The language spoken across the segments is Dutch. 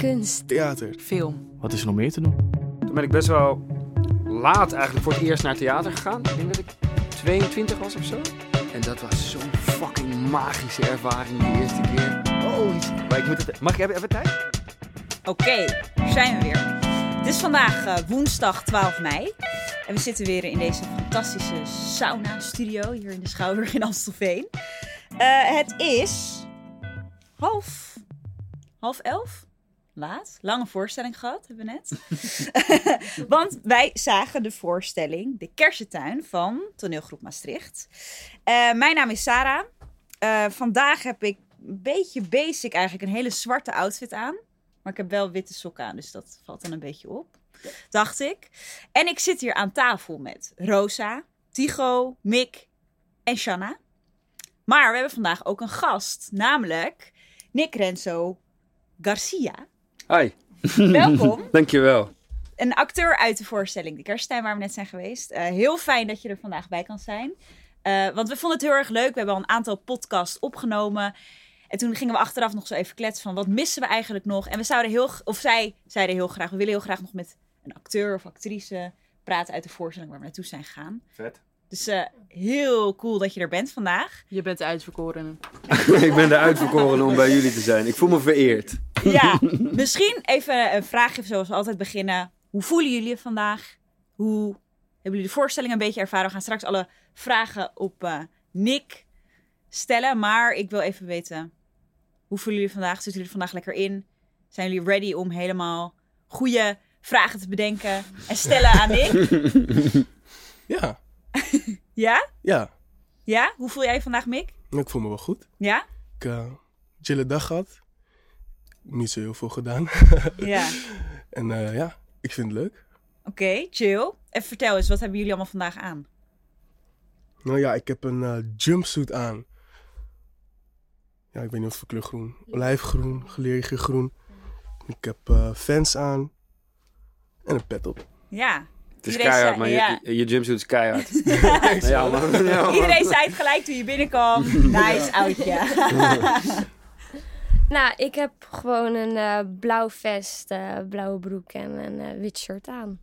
kunst, theater. Film. Wat is er nog meer te doen? Toen ben ik best wel laat eigenlijk voor het eerst naar theater gegaan. Ik denk dat ik 22 was of zo. En dat was zo'n fucking magische ervaring die eerste keer. Oh, maar ik moet het... Mag ik even, even tijd? Oké, daar zijn we weer. Het is vandaag eh, woensdag 12 mei. En we zitten weer in deze fantastische sauna-studio hier in de Schouwburg in Amstelveen. Eh, het is half, half elf. Laat. Lange voorstelling gehad, hebben we net. Want wij zagen de voorstelling De Kersentuin van toneelgroep Maastricht. Eh, mijn naam is Sarah. Eh, vandaag heb ik een beetje basic eigenlijk een hele zwarte outfit aan. Maar ik heb wel witte sokken aan, dus dat valt dan een beetje op. Dacht ik. En ik zit hier aan tafel met Rosa, Tigo, Mick en Shanna. Maar we hebben vandaag ook een gast, namelijk Nick Renzo Garcia. Hi. Welkom. Dankjewel. Een acteur uit de voorstelling De Kersttuin, waar we net zijn geweest. Eh, heel fijn dat je er vandaag bij kan zijn. Eh, want we vonden het heel erg leuk. We hebben al een aantal podcasts opgenomen. En toen gingen we achteraf nog zo even kletsen van wat missen we eigenlijk nog. En we zouden heel, of zij zeiden heel graag, we willen heel graag nog met een acteur of actrice praten uit de voorstelling waar we naartoe zijn gegaan. Vet. Dus eh, heel cool dat je er bent vandaag. Je bent de uitverkorene. ik ben de uitverkoren om bij jullie te zijn. Ik voel me vereerd. Ja, misschien even een vraagje zoals we altijd beginnen. Hoe voelen jullie je vandaag? Hoe hebben jullie de voorstelling een beetje ervaren? We gaan straks alle vragen op eh, Nick stellen. Maar ik wil even weten, hoe voelen jullie vandaag? Zitten jullie vandaag lekker in? Zijn jullie ready om helemaal goede vragen te bedenken en stellen aan Nick? Ja, Ja? ja. Ja? Hoe voel jij je vandaag, Mick? Ik voel me wel goed. Ja? Ik heb een chille dag gehad. Niet zo heel veel gedaan. Ja. en eh, ja, ik vind het leuk. Oké, chill. En vertel eens, wat hebben jullie allemaal vandaag aan? Nou ja, ik heb een eh, jumpsuit aan. Ja, ik weet niet wat voor kleur groen. Olijfgroen, geleerige groen. Ik heb eh, fans aan. En een pet op. Ja. Het is Iedereen keihard, zei- maar ja. je, je jumpsuit is keihard. ja, man. Ja, man. Iedereen zei het gelijk toen je binnenkwam. Nice, oudje. Nou, ik heb gewoon een eh, blauw vest, eh, blauwe broek en een eh, wit shirt aan.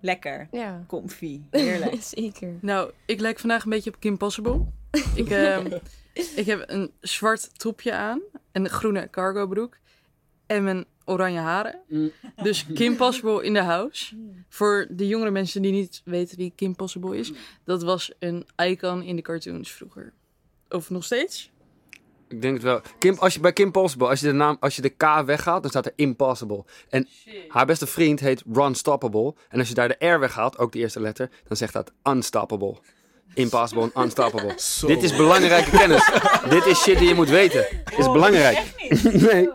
Lekker. Ja, Comfy. Heerlijk. zeker. Nou, ik lijk vandaag een beetje op Kim Possible. ik, ehm, ik heb een zwart topje aan, een groene cargo broek en mijn oranje haren. Dus Kim Possible in de house. Voor de jongere mensen die niet weten wie Kim Possible is, dat was een icon in de cartoons vroeger. Of nog steeds? Ik denk het wel. Kim, als je, bij Kim Possible, als je, de naam, als je de K weghaalt, dan staat er Impossible. En haar beste vriend heet Ron Stoppable. En als je daar de R weghaalt, ook de eerste letter, dan zegt dat Unstoppable. Impossible en Unstoppable. Zo. Dit is belangrijke kennis. Dit is shit die je moet weten. Dit is belangrijk. Echt niet. Nee.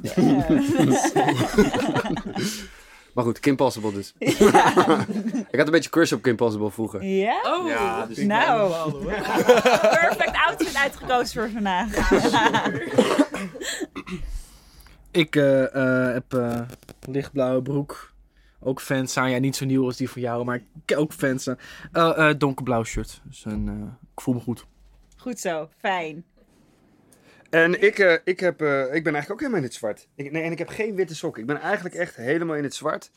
Maar goed, Kim Possible dus. ik had een beetje crush op Kim Possible vroeger. Ja? Oh, Ja, dus Nou, perfect outfit uitgekozen voor vandaag. Ik eh, eh, heb eh, lichtblauwe broek. Ook fans aan. Ja, niet zo nieuw als die van jou, maar ook fans aan. Eh, eh, donkerblauw shirt. Dus een, eh, ik voel me goed. Goed zo, fijn. En ik, eh, ik, heb, eh, ik ben eigenlijk ook helemaal in het zwart. Ik, nee, en ik heb geen witte sokken. Ik ben eigenlijk echt helemaal in het zwart.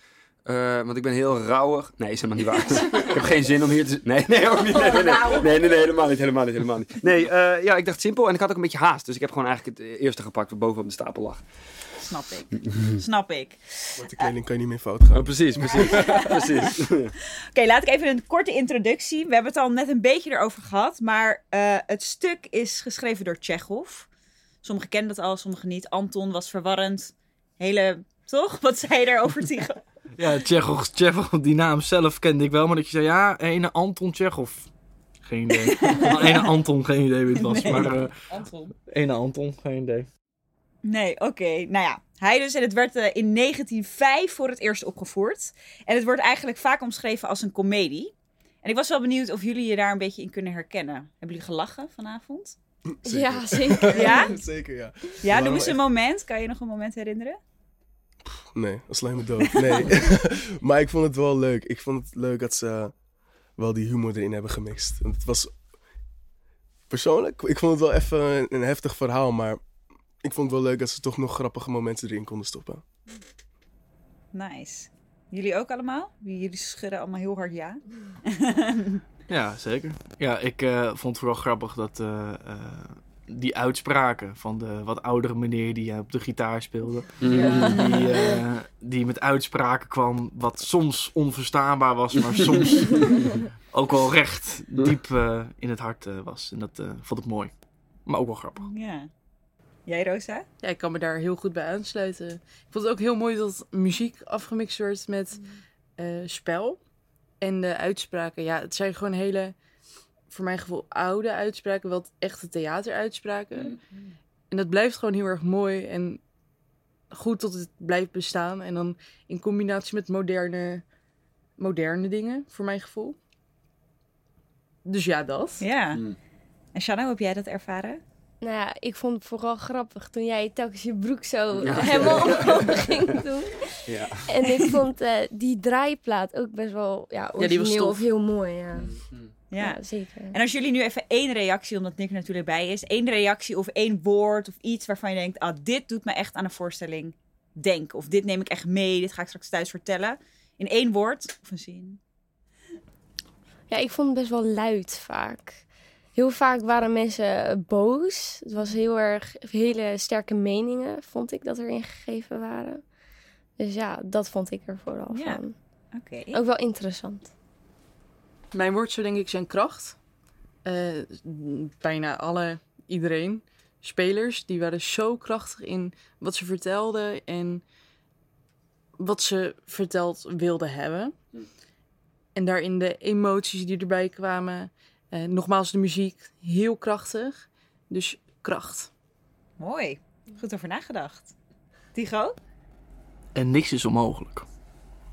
Eh, want ik ben heel rauwig. Nee, is helemaal niet waar. ik heb geen zin om hier te... Nee, nee, ook niet. Nee, nee, nee. nee, nee, nee, helemaal niet. Helemaal niet, helemaal niet. Nee, eh, ja, ik dacht simpel. En ik had ook een beetje haast. Dus ik heb gewoon eigenlijk het eerste gepakt wat boven op de stapel lag. Snap ik. Snap ik. Met de kleding kan je niet meer fout gaan. Oh, precies, precies. precies. Oké, laat ik even een korte introductie. We hebben het al net een beetje erover gehad. Maar eh, het stuk is geschreven door Tsjechov. Sommigen kennen dat al, sommigen niet. Anton was verwarrend. Hele, toch? Wat zei je daarover, Tigo? Ja, Tsjechov, Tsjechov, die naam zelf kende ik wel. Maar dat je zei, ja, ene Anton Tsjechov. Geen idee. ene Anton, geen idee wie het was. Nee. Maar eh Anton. ene Anton, geen idee. Nee, oké. Nou ja, hij dus. En het werd eh, in 1905 voor het eerst opgevoerd. En het wordt eigenlijk vaak omschreven als een komedie. En ik was wel benieuwd of jullie je daar een beetje in kunnen herkennen. Hebben jullie gelachen vanavond? Zeker. Ja, zeker. Ja? Zeker, ja. Ja, noem eens een moment. Kan je nog een moment herinneren? Nee, dat slijt me dood. Nee. maar ik vond het wel leuk. Ik vond het leuk dat ze wel die humor erin hebben gemixt. Want het was... Persoonlijk, ik vond het wel even een, een heftig verhaal, maar ik vond het wel leuk dat ze toch nog grappige momenten erin konden stoppen. Nice. Jullie ook allemaal? Jullie schudden allemaal heel hard ja. Ja, zeker. Ja, ik eh, vond het vooral grappig dat eh, eh, die uitspraken van de wat oudere meneer die op de gitaar speelde, Ja. die, eh, die met uitspraken kwam wat soms onverstaanbaar was, maar soms ook wel recht diep eh, in het hart eh, was. En dat eh, vond ik mooi. Maar ook wel grappig. Ja. Jij, Rosa? Ja, ik kan me daar heel goed bij aansluiten. Ik vond het ook heel mooi dat muziek afgemixt wordt met eh, spel. En de uitspraken, ja, het zijn gewoon hele, voor mijn gevoel, oude uitspraken. Wel echte theateruitspraken. En dat blijft gewoon heel erg mooi en goed tot het blijft bestaan. En dan in combinatie met moderne, moderne dingen, voor mijn gevoel. Dus ja, dat. Ja. Mm. En Shanna, hoe heb jij dat ervaren? Nou ja, ik vond het vooral grappig toen jij telkens je broek zo Ja. helemaal omhoog ging doen. Ja. En ik vond eh, die draaiplaat ook best wel ja, die was origineel of heel mooi. Ja. Ja. Ja, zeker. En als jullie nu even één reactie, omdat Nick er natuurlijk bij is, één reactie of één woord of iets waarvan je denkt, ah, dit doet me echt aan een voorstelling denken. Of dit neem ik echt mee, dit ga ik straks thuis vertellen. In één woord of een zin. Ja, ik vond het best wel luid vaak. Heel vaak waren mensen boos. Het was heel erg hele sterke meningen, vond ik, dat erin gegeven waren. Dus ja, dat vond ik er vooral Ja. van. Oké. Ook wel interessant. Mijn woord zou denk ik zijn kracht. Eh, bijna alle, iedereen, spelers, die waren zo krachtig in wat ze vertelden en wat ze verteld wilden hebben. En daarin de emoties die erbij kwamen. Eh, nogmaals, de muziek, heel krachtig. Dus kracht. Mooi. Goed over nagedacht. Tigo? En niks is onmogelijk.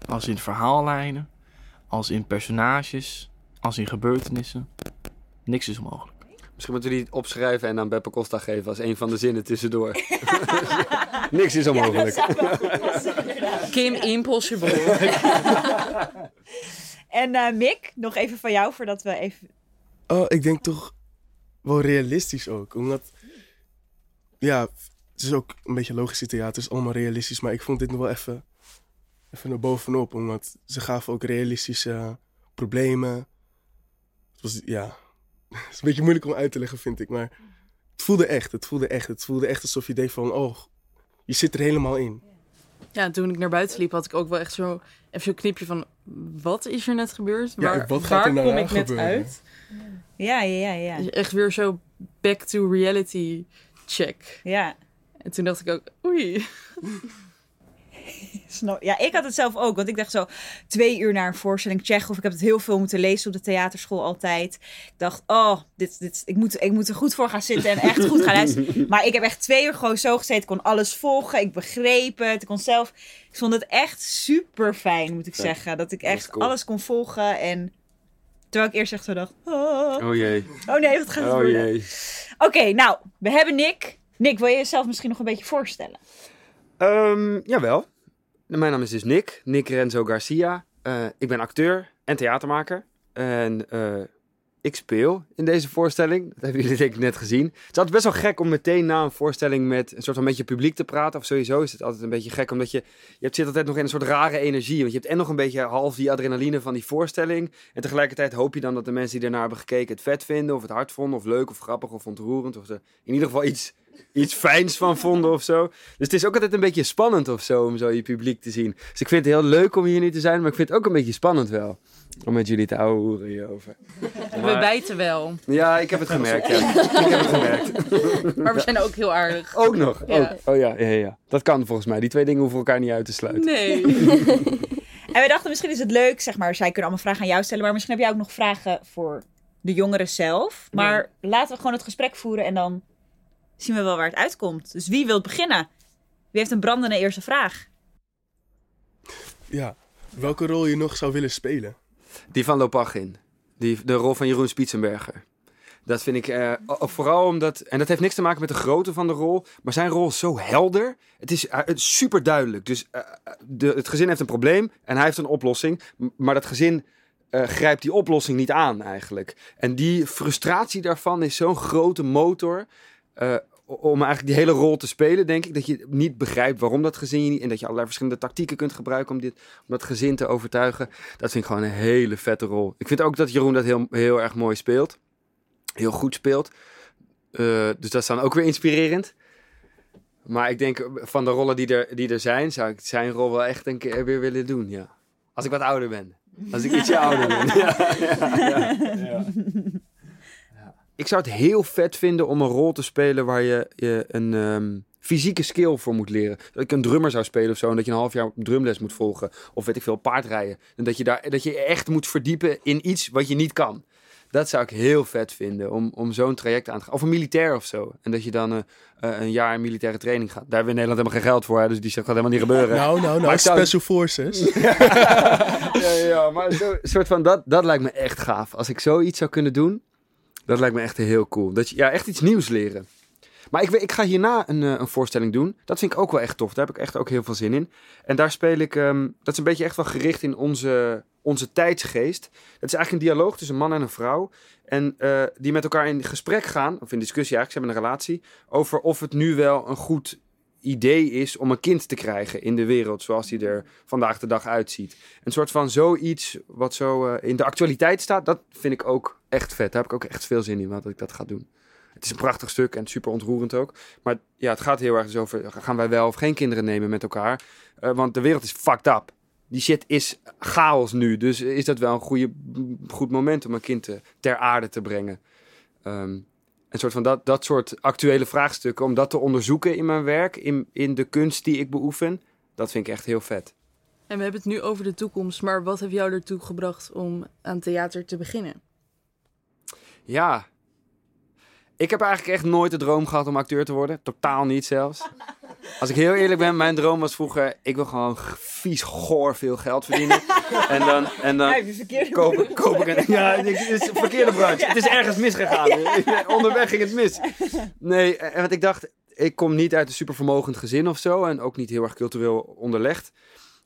Als in verhaallijnen, als in personages, als in gebeurtenissen. Niks is onmogelijk. Misschien moeten we die opschrijven en aan Beppe Costa geven als een van de zinnen tussendoor. Niks is onmogelijk. Kim Impossible. En eh, Mick, nog even van jou voordat we even... Oh, ik denk toch wel realistisch ook. Omdat, ja, het is ook een beetje logische theater, het is allemaal realistisch. Maar ik vond dit nog wel even, even naar bovenop. Omdat ze gaven ook realistische problemen. Het was, ja, het is een beetje moeilijk om uit te leggen, vind ik. Maar het voelde echt, het voelde echt. Het voelde echt alsof je deed van, oh, je zit er helemaal in. Ja, en toen ik naar buiten liep, had ik ook wel echt zo even zo'n knipje van... Wat is er net gebeurd? Ja, Waar, wat gaat waar er nou kom ik net uit? Ja, ja, ja, ja. Dus echt weer zo back to reality check. Ja. En toen dacht ik ook, oei. Ja, ik had het zelf ook. Want ik dacht zo, twee uur naar een voorstelling Tsjechov. Ik heb het heel veel moeten lezen op de theaterschool altijd. Ik dacht, oh, dit, dit, ik, moet, ik moet er goed voor gaan zitten en echt goed gaan luisteren. Maar ik heb echt twee uur gewoon zo gezeten. Ik kon alles volgen. Ik begreep het. Ik kon zelf... Ik vond het echt super fijn, moet ik Ja, zeggen. Dat ik dat echt cool. alles kon volgen. En terwijl ik eerst echt zo dacht, oh, Oh jee. oh nee, wat gaat het Oh worden? jee. Oké, nou, we hebben Nick. Nick, wil je jezelf misschien nog een beetje voorstellen? Ehm, jawel. Mijn naam is dus Nick. Nick Renzo Garcia. Eh, ik ben acteur en theatermaker. En eh, ik speel in deze voorstelling. Dat hebben jullie denk ik net gezien. Het is altijd best wel gek om meteen na een voorstelling met een soort van beetje publiek te praten. Of sowieso is het altijd een beetje gek. Omdat je, je zit altijd nog in een soort rare energie. Want je hebt en nog een beetje half die adrenaline van die voorstelling. En tegelijkertijd hoop je dan dat de mensen die ernaar hebben gekeken het vet vinden. Of het hard vonden. Of leuk of grappig of ontroerend. Of ze in ieder geval iets, iets fijns van vonden of zo. Dus het is ook altijd een beetje spannend of zo om zo je publiek te zien. Dus ik vind het heel leuk om hier nu te zijn, maar ik vind het ook een beetje spannend wel. Om met jullie te ouwe hoeren hierover. We Maar- bijten wel. Ja, ik heb het gemerkt. Ja. Ik heb het gemerkt. Maar we zijn ook heel aardig. Ook nog. Ja. Ook. Oh ja, ja, ja. Dat kan volgens mij. Die twee dingen hoeven elkaar niet uit te sluiten. Nee. En we dachten, misschien is het leuk, zeg maar, zij kunnen allemaal vragen aan jou stellen, maar misschien heb jij ook nog vragen voor de jongeren zelf. Maar laten we gewoon het gesprek voeren en dan zien we wel waar het uitkomt. Dus wie wil beginnen? Wie heeft een brandende eerste vraag? Ja, welke rol je nog zou willen spelen? Die van Lopachin. Die, de rol van Jeroen Spitsenberger. Dat vind ik eh, vooral omdat... En dat heeft niks te maken met de grootte van de rol. Maar zijn rol is zo helder. Het is, eh, het is super duidelijk. Dus eh, de, het gezin heeft een probleem en hij heeft een oplossing. Maar dat gezin eh, grijpt die oplossing niet aan eigenlijk. En die frustratie daarvan is zo'n grote motor... om eigenlijk die hele rol te spelen, denk ik. Dat je niet begrijpt waarom dat gezin je niet... En dat je allerlei verschillende tactieken kunt gebruiken om, dit, om dat gezin te overtuigen. Dat vind ik gewoon een hele vette rol. Ik vind ook dat Jeroen dat heel, heel erg mooi speelt. Heel goed speelt. Eh, dus dat is dan ook weer inspirerend. Maar ik denk, van de rollen die er, die er zijn, zou ik zijn rol wel echt een keer weer willen doen, ja. Als ik wat ouder ben. Als ik ietsje ouder ben. Ja, ja, ja, ja. Ik zou het heel vet vinden om een rol te spelen waar je, je een ehm, fysieke skill voor moet leren. Dat ik een drummer zou spelen of zo. En dat je een half jaar drumles moet volgen. Of weet ik veel, paardrijden. En dat je, daar, dat je echt moet verdiepen in iets wat je niet kan. Dat zou ik heel vet vinden, om, om zo'n traject aan te gaan. Of een militair of zo. En dat je dan eh, eh, een jaar militaire training gaat. Daar hebben we in Nederland helemaal geen geld voor, hè, dus die gaat helemaal niet gebeuren. Nou, nou, nou, Special Forces. ja, ja, maar zo, soort van dat, dat lijkt me echt gaaf. Als ik zoiets zou kunnen doen, dat lijkt me echt heel cool. Dat je ja, echt iets nieuws leren. Maar ik, ik ga hierna een, eh, een voorstelling doen. Dat vind ik ook wel echt tof. Daar heb ik echt ook heel veel zin in. En daar speel ik, ehm, dat is een beetje echt wel gericht in onze, onze tijdsgeest. Het is eigenlijk een dialoog tussen een man en een vrouw. En eh, die met elkaar in gesprek gaan, of in discussie eigenlijk, ze hebben een relatie, over of het nu wel een goed idee is om een kind te krijgen in de wereld zoals die er vandaag de dag uitziet. Een soort van zoiets wat zo eh, in de actualiteit staat, dat vind ik ook echt vet. Daar heb ik ook echt veel zin in, wat ik dat ga doen. Het is een prachtig stuk en super ontroerend ook. Maar ja, het gaat heel erg dus over, gaan wij wel of geen kinderen nemen met elkaar? Eh, want de wereld is fucked up. Die shit is chaos nu. Dus is dat wel een goede, goed moment om een kind te- ter aarde te brengen? Ehm, een soort van dat, dat soort actuele vraagstukken, om dat te onderzoeken in mijn werk, in, in de kunst die ik beoefen, dat vind ik echt heel vet. En we hebben het nu over de toekomst, maar wat heeft jou ertoe gebracht om aan theater te beginnen? Ja. Ik heb eigenlijk echt nooit de droom gehad om acteur te worden. Totaal niet zelfs. Als ik heel eerlijk ben, mijn droom was vroeger... Ik wil gewoon vies, goor veel geld verdienen. En dan, en dan verkeerde koop, ik- koop ik een... Ja, het is een verkeerde branche. Het is ergens misgegaan. Onderweg ging het mis. Nee, en want ik dacht... Ik kom niet uit een supervermogend gezin of zo. En ook niet heel erg cultureel onderlegd.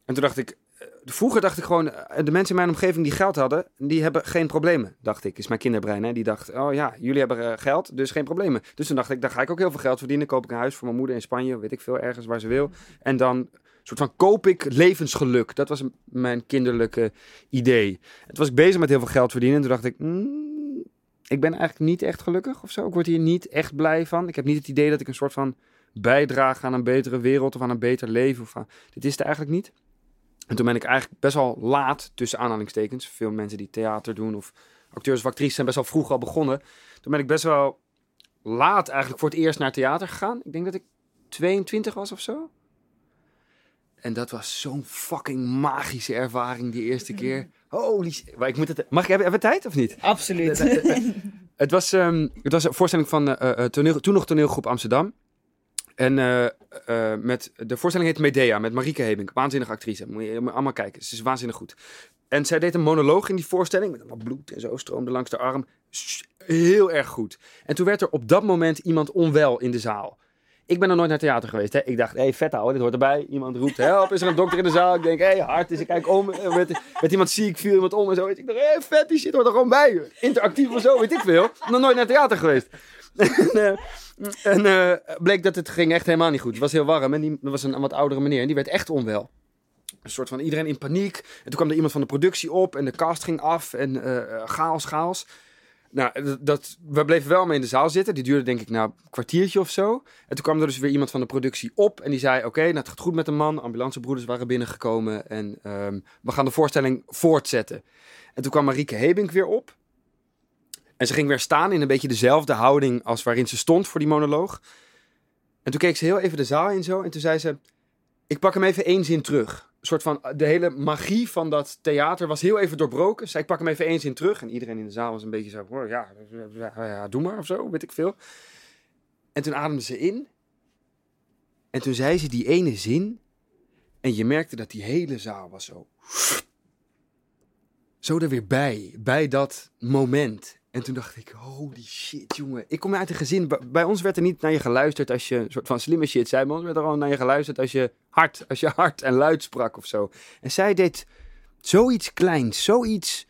En toen dacht ik... Vroeger dacht ik gewoon, eh, de mensen in mijn omgeving die geld hadden, die hebben geen problemen, dacht ik. Is mijn kinderbrein, hè? Die dacht, oh ja, jullie hebben eh, geld, dus geen problemen. Dus toen dacht ik, dan ga ik ook heel veel geld verdienen. Koop ik een huis voor mijn moeder in Spanje, weet ik veel, ergens waar ze wil. En dan soort van koop ik levensgeluk. Dat was mijn kinderlijke idee. Het was ik bezig met heel veel geld verdienen. En toen dacht ik, mm, ik ben eigenlijk niet echt gelukkig of zo. Ik word hier niet echt blij van. Ik heb niet het idee dat ik een soort van bijdrage aan een betere wereld of aan een beter leven. Of aan, dit is het eigenlijk niet. En toen ben ik eigenlijk best wel laat, tussen aanhalingstekens. Veel mensen die theater doen of acteurs of actrices zijn best wel vroeg al begonnen. Toen ben ik best wel laat eigenlijk voor het eerst naar theater gegaan. Ik denk dat ik 22 was of zo. En dat was zo'n fucking magische ervaring die eerste keer. Holy shit. Ik moet het... Mag ik, hebben, hebben we tijd of niet? Absoluut. Het was, ehm, het was een voorstelling van eh, eh, toneel, toen nog toneelgroep Amsterdam. En eh, eh, met, de voorstelling heet Medea, met Marieke Hebink. Waanzinnige actrice. Moet je, allemaal kijken. Ze is waanzinnig goed. En zij deed een monoloog in die voorstelling. Met allemaal bloed en zo stroomde langs de arm. Heel erg goed. En toen werd er op dat moment iemand onwel in de zaal. Ik ben nog nooit naar theater geweest. Hè. Ik dacht, hé, hey, vet ouwe, dit hoort erbij. Iemand roept, help, is er een dokter in de zaal? Ik denk, hé, hey, hard. Dus ik kijk om. Er werd, werd iemand ziek, viel iemand om en zo. Ik dacht, hé, hey, vet, die shit hoort er gewoon bij. Interactief of zo, weet ik veel. Nog nooit naar theater geweest. eh, en eh, bleek dat het ging echt helemaal niet goed. Het was heel warm en die, was een wat oudere meneer en die werd echt onwel. Een soort van iedereen in paniek. En toen kwam er iemand van de productie op en de cast ging af en eh, chaos, chaos. Nou, dat- dat, we bleven wel mee in de zaal zitten. Die duurde denk ik nou een kwartiertje of zo. En toen kwam er dus weer iemand van de productie op. En die zei, oké, nou, het gaat goed met de man. Ambulancebroeders waren binnengekomen. En ehm, we gaan de voorstelling voortzetten. En toen kwam Marieke Hebink weer op. En ze ging weer staan in een beetje dezelfde houding als waarin ze stond voor die monoloog. En toen keek ze heel even de zaal in zo. En toen zei ze, ik pak hem even één zin terug. Een soort van, de hele magie van dat theater was heel even doorbroken. Zei, ik pak hem even één zin terug. En iedereen in de zaal was een beetje zo, "Oh, ja, ja, ja, doe maar of zo, weet ik veel. En toen ademde ze in. En toen zei ze die ene zin. En je merkte dat die hele zaal was zo. Zo er weer bij, bij dat moment. En toen dacht ik, holy shit, jongen. Ik kom uit een gezin, bij- ons werd er niet naar je geluisterd als je een soort van slimme shit zei. Bij ons werd er gewoon naar je geluisterd als je hard, als je hard en luid sprak of zo. En zij deed zoiets kleins, zoiets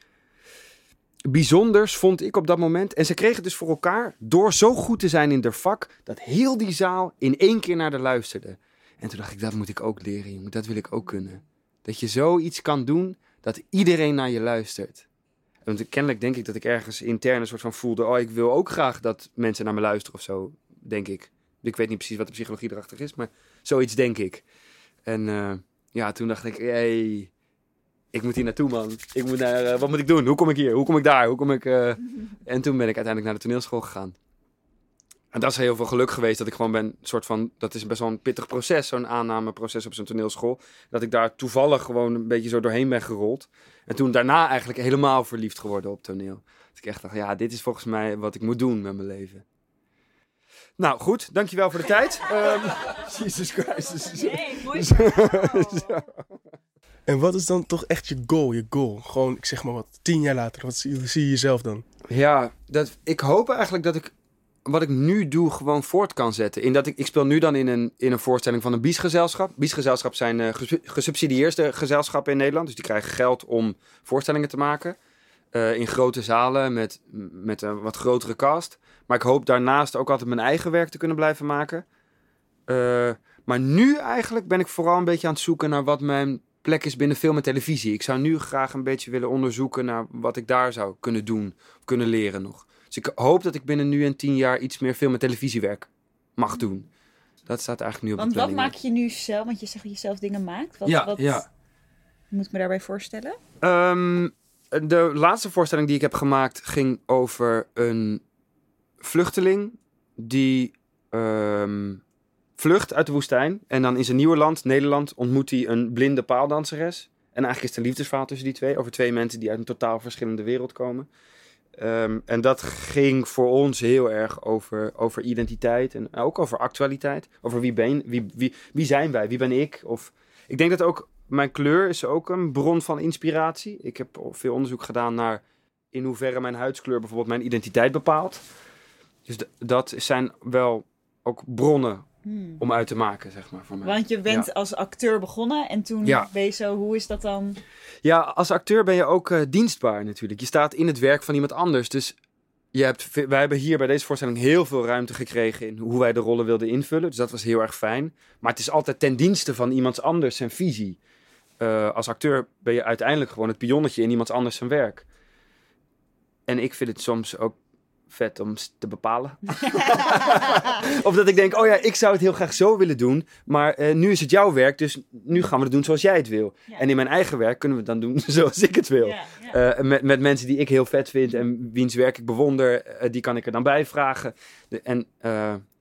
bijzonders, vond ik op dat moment. En ze kregen het dus voor elkaar door zo goed te zijn in haar vak, dat heel die zaal in één keer naar haar luisterde. En toen dacht ik, dat moet ik ook leren, jongen. Dat wil ik ook kunnen. Dat je zoiets kan doen dat iedereen naar je luistert. Want kennelijk denk ik dat ik ergens intern een soort van voelde, oh, ik wil ook graag dat mensen naar me luisteren of zo, denk ik. Ik weet niet precies wat de psychologie erachter is, maar zoiets denk ik. En eh, ja, toen dacht ik, hey, ik moet hier naartoe, man. Ik moet naar, eh, wat moet ik doen? Hoe kom ik hier? Hoe kom ik daar? Hoe kom ik... eh? En toen ben ik uiteindelijk naar de toneelschool gegaan. En dat is heel veel geluk geweest dat ik gewoon ben, soort van, dat is best wel een pittig proces, zo'n aannameproces op zo'n toneelschool. Dat ik daar toevallig gewoon een beetje zo doorheen ben gerold. En toen daarna eigenlijk helemaal verliefd geworden op toneel. Dat ik echt dacht, ja, dit is volgens mij wat ik moet doen met mijn leven. Nou, goed. Dankjewel voor de tijd. Ehm Jesus Christ. Nee, mooi. En wat is dan toch echt je goal? Je goal? Gewoon, ik zeg maar wat, tien jaar later. Wat zie, zie je jezelf dan? Ja, dat, ik hoop eigenlijk dat ik wat ik nu doe gewoon voort kan zetten. In dat ik, ik speel nu dan in een, in een voorstelling van een biesgezelschap. Biesgezelschap zijn eh, gesu- gesubsidieerde gezelschappen in Nederland. Dus die krijgen geld om voorstellingen te maken. eh, in grote zalen met, met een wat grotere cast. Maar ik hoop daarnaast ook altijd mijn eigen werk te kunnen blijven maken. Eh, maar nu eigenlijk ben ik vooral een beetje aan het zoeken naar wat mijn plek is binnen film en televisie. Ik zou nu graag een beetje willen onderzoeken naar wat ik daar zou kunnen doen. Kunnen leren nog. Dus ik hoop dat ik binnen nu en tien jaar iets meer film en televisiewerk mag doen. Dat staat eigenlijk nu op Want de wat planning. maak je nu zelf? Want je zegt dat je zelf dingen maakt. Wat, Ja, wat ja. moet ik me daarbij voorstellen? Ehm, de laatste voorstelling die ik heb gemaakt ging over een vluchteling die ehm, vlucht uit de woestijn. En dan in zijn nieuwe land, Nederland, ontmoet hij een blinde paaldanseres. En eigenlijk is het een liefdesverhaal tussen die twee. Over twee mensen die uit een totaal verschillende wereld komen. Ehm, en dat ging voor ons heel erg over, over identiteit en ook over actualiteit. Over wie, ben, wie, wie, wie zijn wij, wie ben ik? Of, ik denk dat ook mijn kleur is ook een bron van inspiratie. Ik heb veel onderzoek gedaan naar in hoeverre mijn huidskleur bijvoorbeeld mijn identiteit bepaalt. Dus dat zijn wel ook bronnen Hmm. om uit te maken, zeg maar, voor mij. Want je bent Ja. als acteur begonnen en toen Ja. ben je zo, hoe is dat dan? Ja, als acteur ben je ook eh, dienstbaar natuurlijk. Je staat in het werk van iemand anders. Dus je hebt, wij hebben hier bij deze voorstelling heel veel ruimte gekregen in hoe wij de rollen wilden invullen. Dus dat was heel erg fijn. Maar het is altijd ten dienste van iemands anders zijn visie. Eh, als acteur ben je uiteindelijk gewoon het pionnetje in iemands anders zijn werk. En ik vind het soms ook vet om te bepalen. of dat ik denk, oh ja, ik zou het heel graag zo willen doen. Maar eh, nu is het jouw werk, dus nu gaan we het doen zoals jij het wil. Ja. En in mijn eigen werk kunnen we het dan doen zoals ik het wil. Ja, ja. Eh, met, met mensen die ik heel vet vind en wiens werk ik bewonder, eh, die kan ik er dan bij vragen. De- en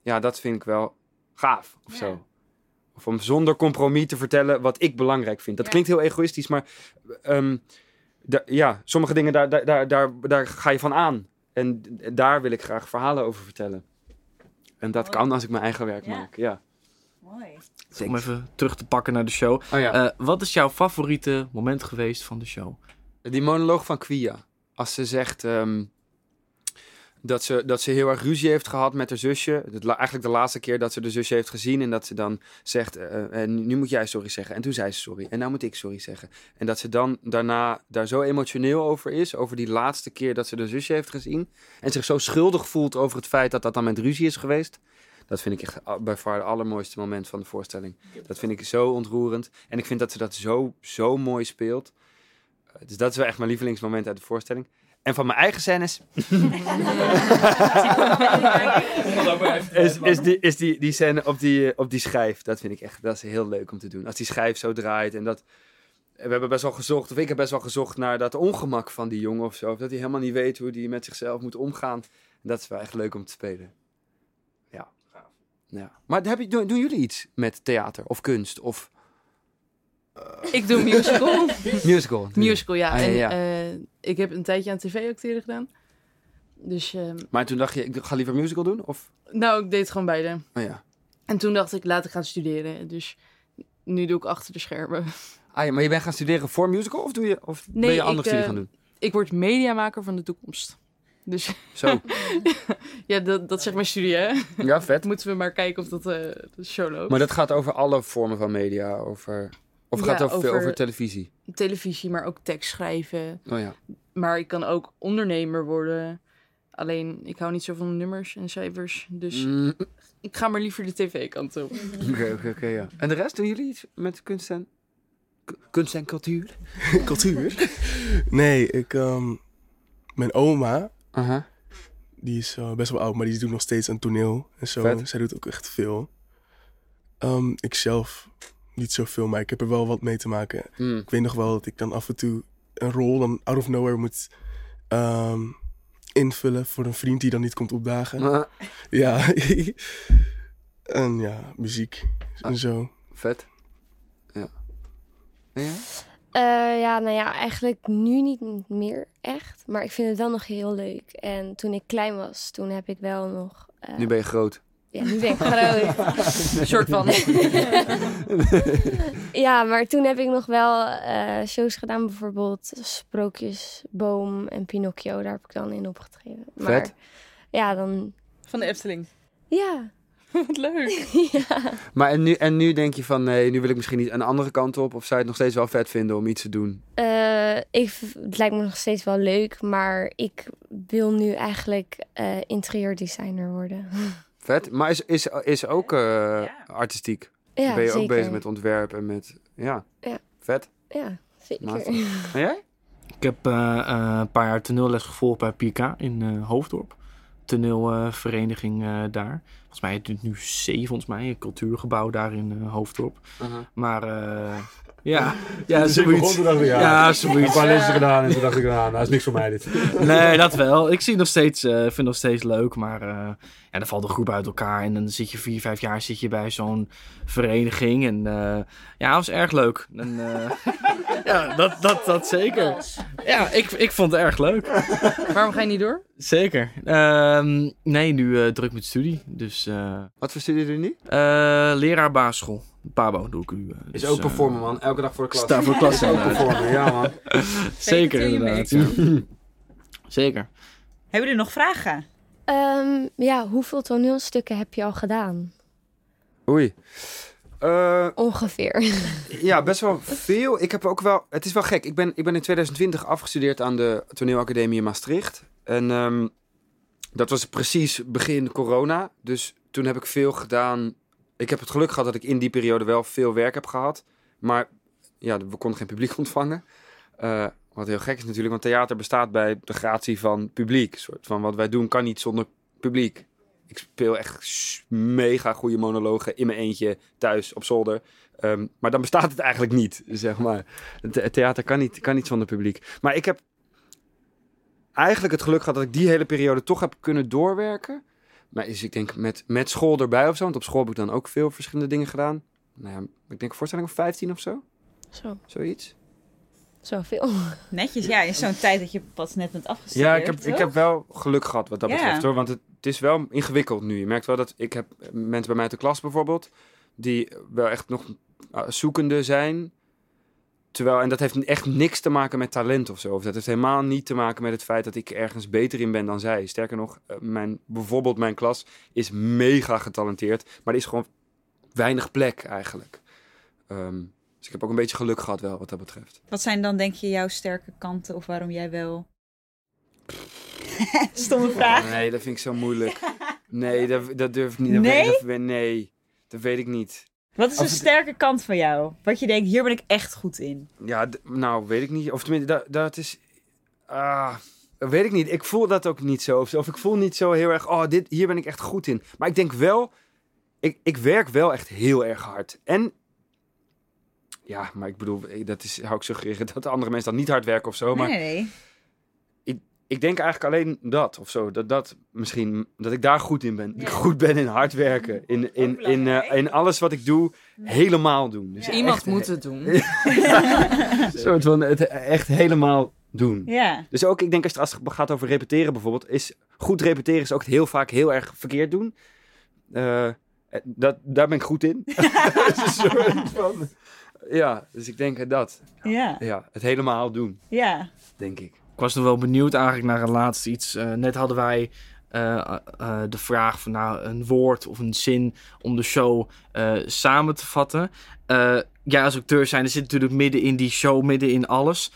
ja, dat vind ik wel gaaf of zo. Of om zonder compromis te vertellen wat ik belangrijk vind. Dat klinkt heel egoïstisch, maar ehm, ja, sommige dingen daar, daar, daar, daar ga je van aan. En daar wil ik graag verhalen over vertellen. En dat Mooi. kan als ik mijn eigen werk Ja. maak. Ja. Mooi. Om even terug te pakken naar de show. Oh ja. Eh, wat is jouw favoriete moment geweest van de show? Die monoloog van Quia. Als ze zegt ehm, dat, ze, dat ze heel erg ruzie heeft gehad met haar zusje. La- eigenlijk de laatste keer dat ze de zusje heeft gezien. En dat ze dan zegt, eh, nu moet jij sorry zeggen. En toen zei ze sorry. En nou moet ik sorry zeggen. En dat ze dan daarna daar zo emotioneel over is. Over die laatste keer dat ze de zusje heeft gezien. En zich zo schuldig voelt over het feit dat dat dan met ruzie is geweest. Dat vind ik echt bij far het allermooiste moment van de voorstelling. Dat vind ik zo ontroerend. En ik vind dat ze dat zo, zo mooi speelt. Dus dat is wel echt mijn lievelingsmoment uit de voorstelling. En van mijn eigen scènes is, is, die, is die, die scène op die, op die schijf. Dat vind ik echt dat is heel leuk om te doen. Als die schijf zo draait en dat... We hebben best wel gezocht, of ik heb best wel gezocht naar dat ongemak van die jongen of zo. Of dat hij helemaal niet weet hoe hij met zichzelf moet omgaan. En dat is wel echt leuk om te spelen. Ja. ja. Maar heb je, doen, doen jullie iets met theater of kunst of Ik doe musical. musical? musical, ja. Ah, ja, en ja. eh, ik heb een tijdje aan tv acteren gedaan. Dus, ehm, Maar toen dacht je, ik ga liever musical doen? Of? nou, ik deed gewoon beide. Oh ja. En toen dacht ik, laat ik gaan studeren. Dus nu doe ik achter de schermen. Ah, ja, maar je bent gaan studeren voor musical of, doe je, of Nee, ben je andere ik, studie eh, gaan doen? Ik word mediamaker van de toekomst. Dus Zo. ja, dat, dat zegt mijn studie, hè? Ja, vet. Moeten we maar kijken of dat eh, de show loopt. Maar dat gaat over alle vormen van media. Over, of Ja, gaat het over, over- over televisie? Televisie, maar ook tekst schrijven. Oh ja. maar ik kan ook ondernemer worden. Alleen, ik hou niet zo van nummers en cijfers. Dus Mm, ik ga maar liever de tv-kant op. Oké, oké, oké, ja. En de rest, doen jullie iets met kunst en, k- kunst en cultuur? Cultuur? Nee, ik... ehm, mijn oma, Aha. die is eh, best wel oud, maar die doet nog steeds aan toneel en zo. Vet. Zij doet ook echt veel. Ehm, ik zelf niet zoveel, maar ik heb er wel wat mee te maken. Mm. Ik weet nog wel dat ik dan af en toe een rol dan out of nowhere moet ehm, invullen voor een vriend die dan niet komt opdagen. Ah, Ja. en ja, muziek en zo. vet. Ja. En jij? Eh, ja, nou ja, eigenlijk nu niet meer echt. Maar ik vind het wel nog heel leuk. En toen ik klein was, toen heb ik wel nog... eh, Nu ben je groot. Ja, nu ben ik groot. Een soort van. ja, maar toen heb ik nog wel eh, shows gedaan. Bijvoorbeeld Sprookjesboom en Pinocchio. Daar heb ik dan in opgetreden. Maar Vet. ja, dan... Van de Efteling. Ja. Wat leuk. ja. Maar en nu, en nu denk je van, nee, nu wil ik misschien niet een andere kant op. Of zou je het nog steeds wel vet vinden om iets te doen? Eh, ik, het lijkt me nog steeds wel leuk. Maar ik wil nu eigenlijk eh interieurdesigner worden. Vet. Maar is, is, is ook eh, artistiek? ja, ben je zeker. ook bezig met ontwerp en met... Ja. Ja. Vet. Ja, zeker. Matig. En jij? Ik heb eh, eh, een paar jaar toneelles gevolgd bij PK in eh, Hoofddorp. Toneelvereniging eh, daar. Volgens mij het nu C, volgens mij. Een cultuurgebouw daar in eh, Hoofddorp. Aha. Maar eh, ja, ja, Dus ik zoiets. begon ik, ja, Ja, ik zoiets. heb een paar lessen gedaan en toen dacht ik, nou, dat is niks voor mij dit. Nee, dat wel. Ik zie nog steeds, eh, vind het nog steeds leuk, maar eh, ja, dan valt de groep uit elkaar en dan zit je vier, vijf jaar zit je bij zo'n vereniging en eh, ja, dat was erg leuk. En, eh, ja, dat, dat, dat zeker. Ja, ik, ik vond het erg leuk. Waarom ga je niet door? Zeker. Ehm, nee, nu druk met studie, dus eh, Wat voor studie doe je nu? eh, leraar basisschool. Pabo doe ik u. eh, Is dus, ook eh, performer, man. Elke dag voor de klas. Sta voor de klas Ook inderdaad. performer, ja, man. Zeker inderdaad. Zeker. Hebben jullie nog vragen? Ehm, ja, hoeveel toneelstukken heb je al gedaan? Oei. Eh, Ongeveer. ja, best wel veel. Ik heb ook wel... Het is wel gek. Ik ben, ik ben in 2020 afgestudeerd aan de toneelacademie in Maastricht. En ehm, dat was precies begin corona. Dus toen heb ik veel gedaan. Ik heb het geluk gehad dat ik in die periode wel veel werk heb gehad. Maar ja, we konden geen publiek ontvangen. Eh, wat heel gek is natuurlijk, want theater bestaat bij de gratie van publiek. Soort van wat wij doen kan niet zonder publiek. Ik speel echt mega goede monologen in mijn eentje thuis op zolder. Ehm, maar dan bestaat het eigenlijk niet, zeg maar. Het theater kan niet, kan niet zonder publiek. Maar ik heb eigenlijk het geluk gehad dat ik die hele periode toch heb kunnen doorwerken. Maar is, ik denk met, met school erbij of zo, want op school heb ik dan ook veel verschillende dingen gedaan. Nou ja, ik denk een voorstelling of 15 of zo, Zo, zoiets. zoveel. Netjes, ja, in zo'n tijd dat je pas net bent afgestudeerd. Ja, ik heb, ik heb wel geluk gehad wat dat Ja. betreft hoor. Want het, het is wel ingewikkeld nu. Je merkt wel dat ik heb mensen bij mij uit de klas bijvoorbeeld. Die wel echt nog uh, zoekende zijn. Terwijl, en dat heeft echt niks te maken met talent of zo. Of dat heeft helemaal niet te maken met het feit dat ik ergens beter in ben dan zij. Sterker nog, eh, mijn, bijvoorbeeld mijn klas is mega getalenteerd. Maar er is gewoon weinig plek eigenlijk. Ehm, dus ik heb ook een beetje geluk gehad wel wat dat betreft. Wat zijn dan denk je jouw sterke kanten of waarom jij wel... Stomme vraag. Nee, dat vind ik zo moeilijk. Nee, dat, dat durf ik niet. Dat Nee? Weet, dat, nee, dat weet ik niet. Wat is een sterke kant van jou? Wat je denkt, hier ben ik echt goed in. Ja, nou, weet ik niet. Of tenminste, dat, dat is... Ah, dat weet ik niet. Ik voel dat ook niet zo. Of, ik voel niet zo heel erg... Oh, dit, hier ben ik echt goed in. Maar ik denk wel... Ik, ik werk wel echt heel erg hard. En... Ja, maar ik bedoel, eh, dat is, hou ik suggereren dat de andere mensen dan niet hard werken of zo. Maar nee. Ik denk eigenlijk alleen dat of zo. Dat, dat misschien, dat ik daar goed in ben. Ja. goed ben in hard werken. In, in, in, eh, in alles wat ik doe, helemaal doen. Dus Iemand echt, moet het doen. Een soort van het echt helemaal doen. Ja, Dus ook, ik denk als het, als het gaat over repeteren bijvoorbeeld, is goed repeteren is ook heel vaak heel erg verkeerd doen. Eh, dat, daar ben ik goed in. Het is een soort van, ja, dus ik denk dat. ja, Ja, het helemaal doen, ja. denk ik. Ik was nog wel benieuwd eigenlijk naar het laatste iets. Eh, net hadden wij eh, eh, de vraag van nou, een woord of een zin om de show samen te vatten. Jij als acteur zijn, zit natuurlijk midden in die show, midden in alles.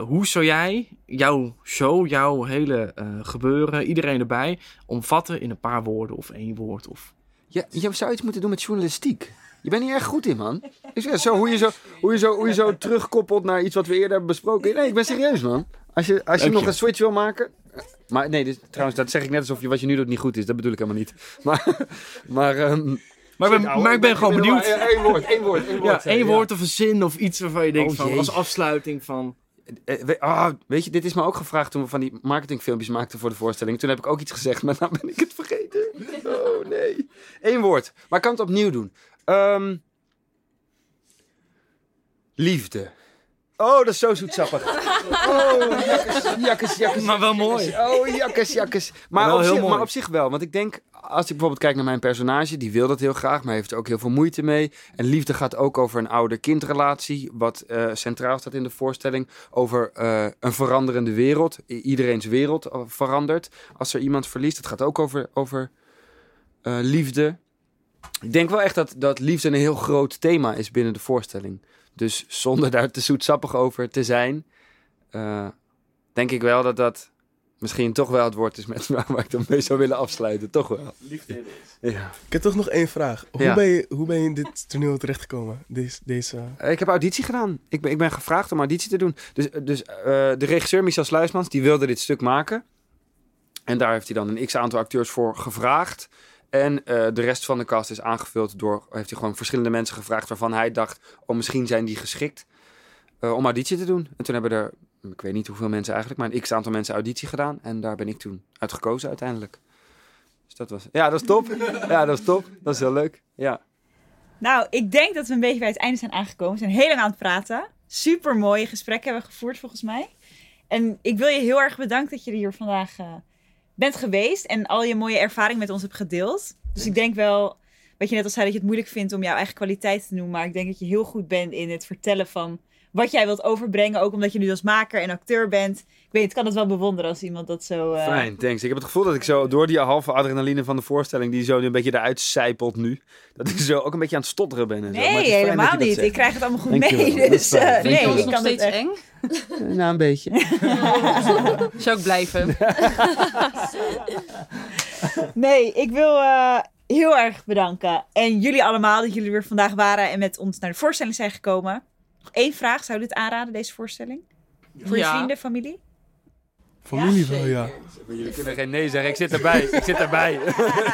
Hoe zou jij jouw show, jouw hele gebeuren, iedereen erbij, omvatten in een paar woorden of één woord? Of... Je zou iets moeten doen met journalistiek. Je bent hier erg goed in, man. Ik zeg, zo, hoe, je zo, hoe, je zo, hoe je zo terugkoppelt naar iets wat we eerder hebben besproken. Nee, ik ben serieus, man. Als je, als je nog je. een switch wil maken... Maar nee, trouwens, dat zeg ik net alsof je, wat je nu doet niet goed is. Dat bedoel ik helemaal niet. Maar, maar, ehm, Maar, ik ben, nou, maar ik ben gewoon benieuwd. Eén woord, één woord, één woord. Ja, één ja. woord of een zin of iets waarvan je denkt Oh, van, als afsluiting van... Ah, weet je, dit is me ook gevraagd toen we van die marketingfilmpjes maakten voor de voorstelling. Toen heb ik ook iets gezegd, maar nou ben ik het vergeten. Oh nee. Eén woord, maar ik kan het opnieuw doen. Ehm, liefde. Oh, dat is zo zoetsappig. Oh, jakkes, jakkes, jakkes. Maar wel mooi. Oh, jakkes, jakkes. Maar, wel op heel zich, mooi. maar op zich wel. Want ik denk, als ik bijvoorbeeld kijk naar mijn personage, die wil dat heel graag, maar heeft er ook heel veel moeite mee. En liefde gaat ook over een ouder-kindrelatie, wat eh, centraal staat in de voorstelling. Over eh, een veranderende wereld. I- iedereen's wereld eh, verandert als er iemand verliest. Het gaat ook over, over eh, liefde. Ik denk wel echt dat, dat liefde een heel groot thema is binnen de voorstelling. Dus zonder daar te zoetsappig over te zijn, eh, denk ik wel dat dat misschien toch wel het woord is met waar ik dan mee zou willen afsluiten. Toch wel. Liefde Ik Ja. heb toch nog één vraag. Hoe, Ja. ben, je, hoe ben je in dit toneel terechtgekomen? Deze, deze... Eh, Ik heb auditie gedaan. Ik ben, ik ben gevraagd om auditie te doen. Dus, dus eh, de regisseur Michel Sluismans, die wilde dit stuk maken. En daar heeft hij dan een x-aantal acteurs voor gevraagd. En eh, de rest van de cast is aangevuld door... heeft hij gewoon verschillende mensen gevraagd... waarvan hij dacht, oh, misschien zijn die geschikt eh, om auditie te doen. En toen hebben er, ik weet niet hoeveel mensen eigenlijk... maar een x-aantal mensen auditie gedaan. En daar ben ik toen uit gekozen uiteindelijk. Dus dat was... Ja, dat is top. ja, dat is top. Dat is heel leuk. Ja. Nou, ik denk dat we een beetje bij het einde zijn aangekomen. We zijn heel lang aan het praten. Super mooie gesprekken hebben we gevoerd volgens mij. En ik wil je heel erg bedanken dat je er hier vandaag eh, bent geweest. En al je mooie ervaring met ons hebt gedeeld. Dus ik denk wel, wat je net al zei, dat je het moeilijk vindt om jouw eigen kwaliteit te noemen. Maar ik denk dat je heel goed bent in het vertellen van wat jij wilt overbrengen. Ook omdat je nu als maker en acteur bent. Ik weet, ik kan het wel bewonderen als iemand dat zo... eh, Fijn, thanks. Ik heb het gevoel dat ik zo door die halve adrenaline van de voorstelling, die zo nu een beetje eruit zijpelt nu, dat ik zo ook een beetje aan het stotteren ben. En zo. Maar het Nee, helemaal niet. zegt. Ik krijg het allemaal goed mee. dat is Dus eh, je nee, ik nog kan het steeds echt. eng? Nou, een beetje. Zou ik blijven? Nee, ik wil eh, heel erg bedanken. En jullie allemaal dat jullie weer vandaag waren en met ons naar de voorstelling zijn gekomen. Nog één vraag. Zou je dit aanraden, deze voorstelling? Voor je vrienden, familie? Familie wel, ja. Jullie kunnen geen nee zeggen. Ik zit erbij. Ik zit erbij.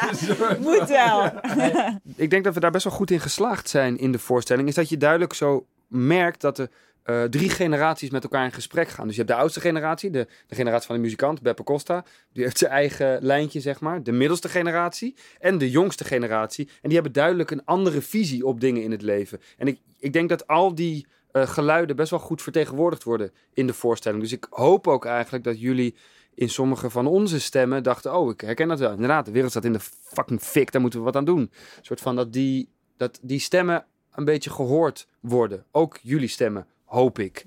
Moet wel. ik denk dat we daar best wel goed in geslaagd zijn in de voorstelling. Is dat je duidelijk zo merkt dat de eh, drie generaties met elkaar in gesprek gaan. Dus je hebt de oudste generatie, de, de generatie van de muzikant, Beppe Costa. Die heeft zijn eigen lijntje, zeg maar. De middelste generatie en de jongste generatie. En die hebben duidelijk een andere visie op dingen in het leven. En ik, ik denk dat al die eh, geluiden best wel goed vertegenwoordigd worden in de voorstelling. Dus ik hoop ook eigenlijk dat jullie in sommige van onze stemmen dachten: Oh, ik herken dat wel. Inderdaad, de wereld staat in de fucking fik, daar moeten we wat aan doen. Een soort van dat die, dat die stemmen een beetje gehoord worden. Ook jullie stemmen, hoop ik.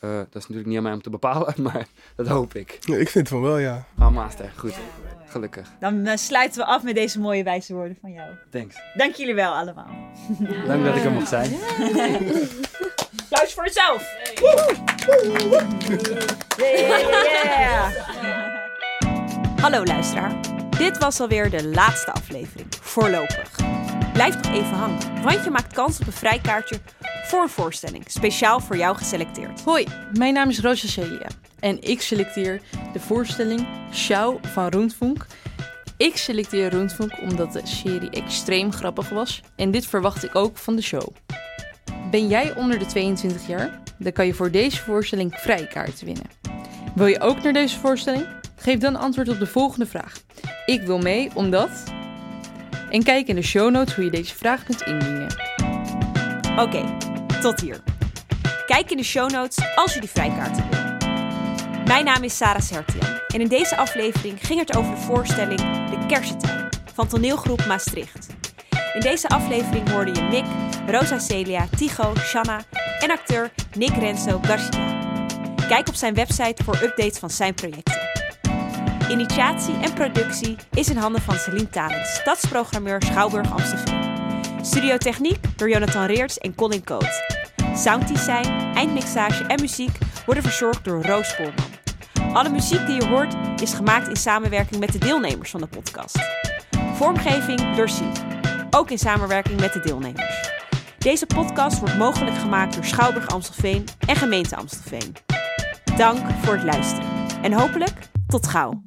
Eh, dat is natuurlijk niet aan mij om te bepalen, maar dat hoop ik. Ja, Ik vind van wel, ja. Ah, master, goed. Gelukkig. Dan eh, sluiten we af met deze mooie wijze woorden van jou. Thanks. Dank jullie wel allemaal. Dank dat ik er mocht zijn. Applaus voor jezelf. Yeah. Hallo luisteraar. Dit was alweer de laatste aflevering. Voorlopig. Blijf nog even hangen, want je maakt kans op een vrijkaartje voor een voorstelling. Speciaal voor jou geselecteerd. Hoi, mijn naam is Rosa Celia en ik selecteer de voorstelling Sjouw van Roentvonk. Ik selecteer Roentvonk omdat de serie extreem grappig was en dit verwacht ik ook van de show. Ben jij onder de 22 jaar? Dan kan je voor deze voorstelling vrijkaarten winnen. Wil je ook naar deze voorstelling? Geef dan antwoord op de volgende vraag. Ik wil mee omdat... En kijk in de show notes hoe je deze vraag kunt indienen. Oké, tot hier. Kijk in de show notes als je die vrijkaarten wil. Mijn naam is Sarah Sertian en in deze aflevering ging het over de voorstelling De Kersentuin van toneelgroep Maastricht. In deze aflevering hoorde je Mick, Rosa Celia, Tigo, Shanna en acteur Nick Renzo Garcia. Kijk op zijn website voor updates van zijn projecten. Initiatie en productie is in handen van Celine Talens, stadsprogrammeur Schouwburg Amstelveen. Studiotechniek door Jonathan Reerts en Colin Coat. Sounddesign, eindmixage en muziek worden verzorgd door Roos Polman. Alle muziek die je hoort is gemaakt in samenwerking met de deelnemers van de podcast. Vormgeving door Sien, ook in samenwerking met de deelnemers. Deze podcast wordt mogelijk gemaakt door Schouwburg Amstelveen en Gemeente Amstelveen. Dank voor het luisteren en hopelijk tot gauw.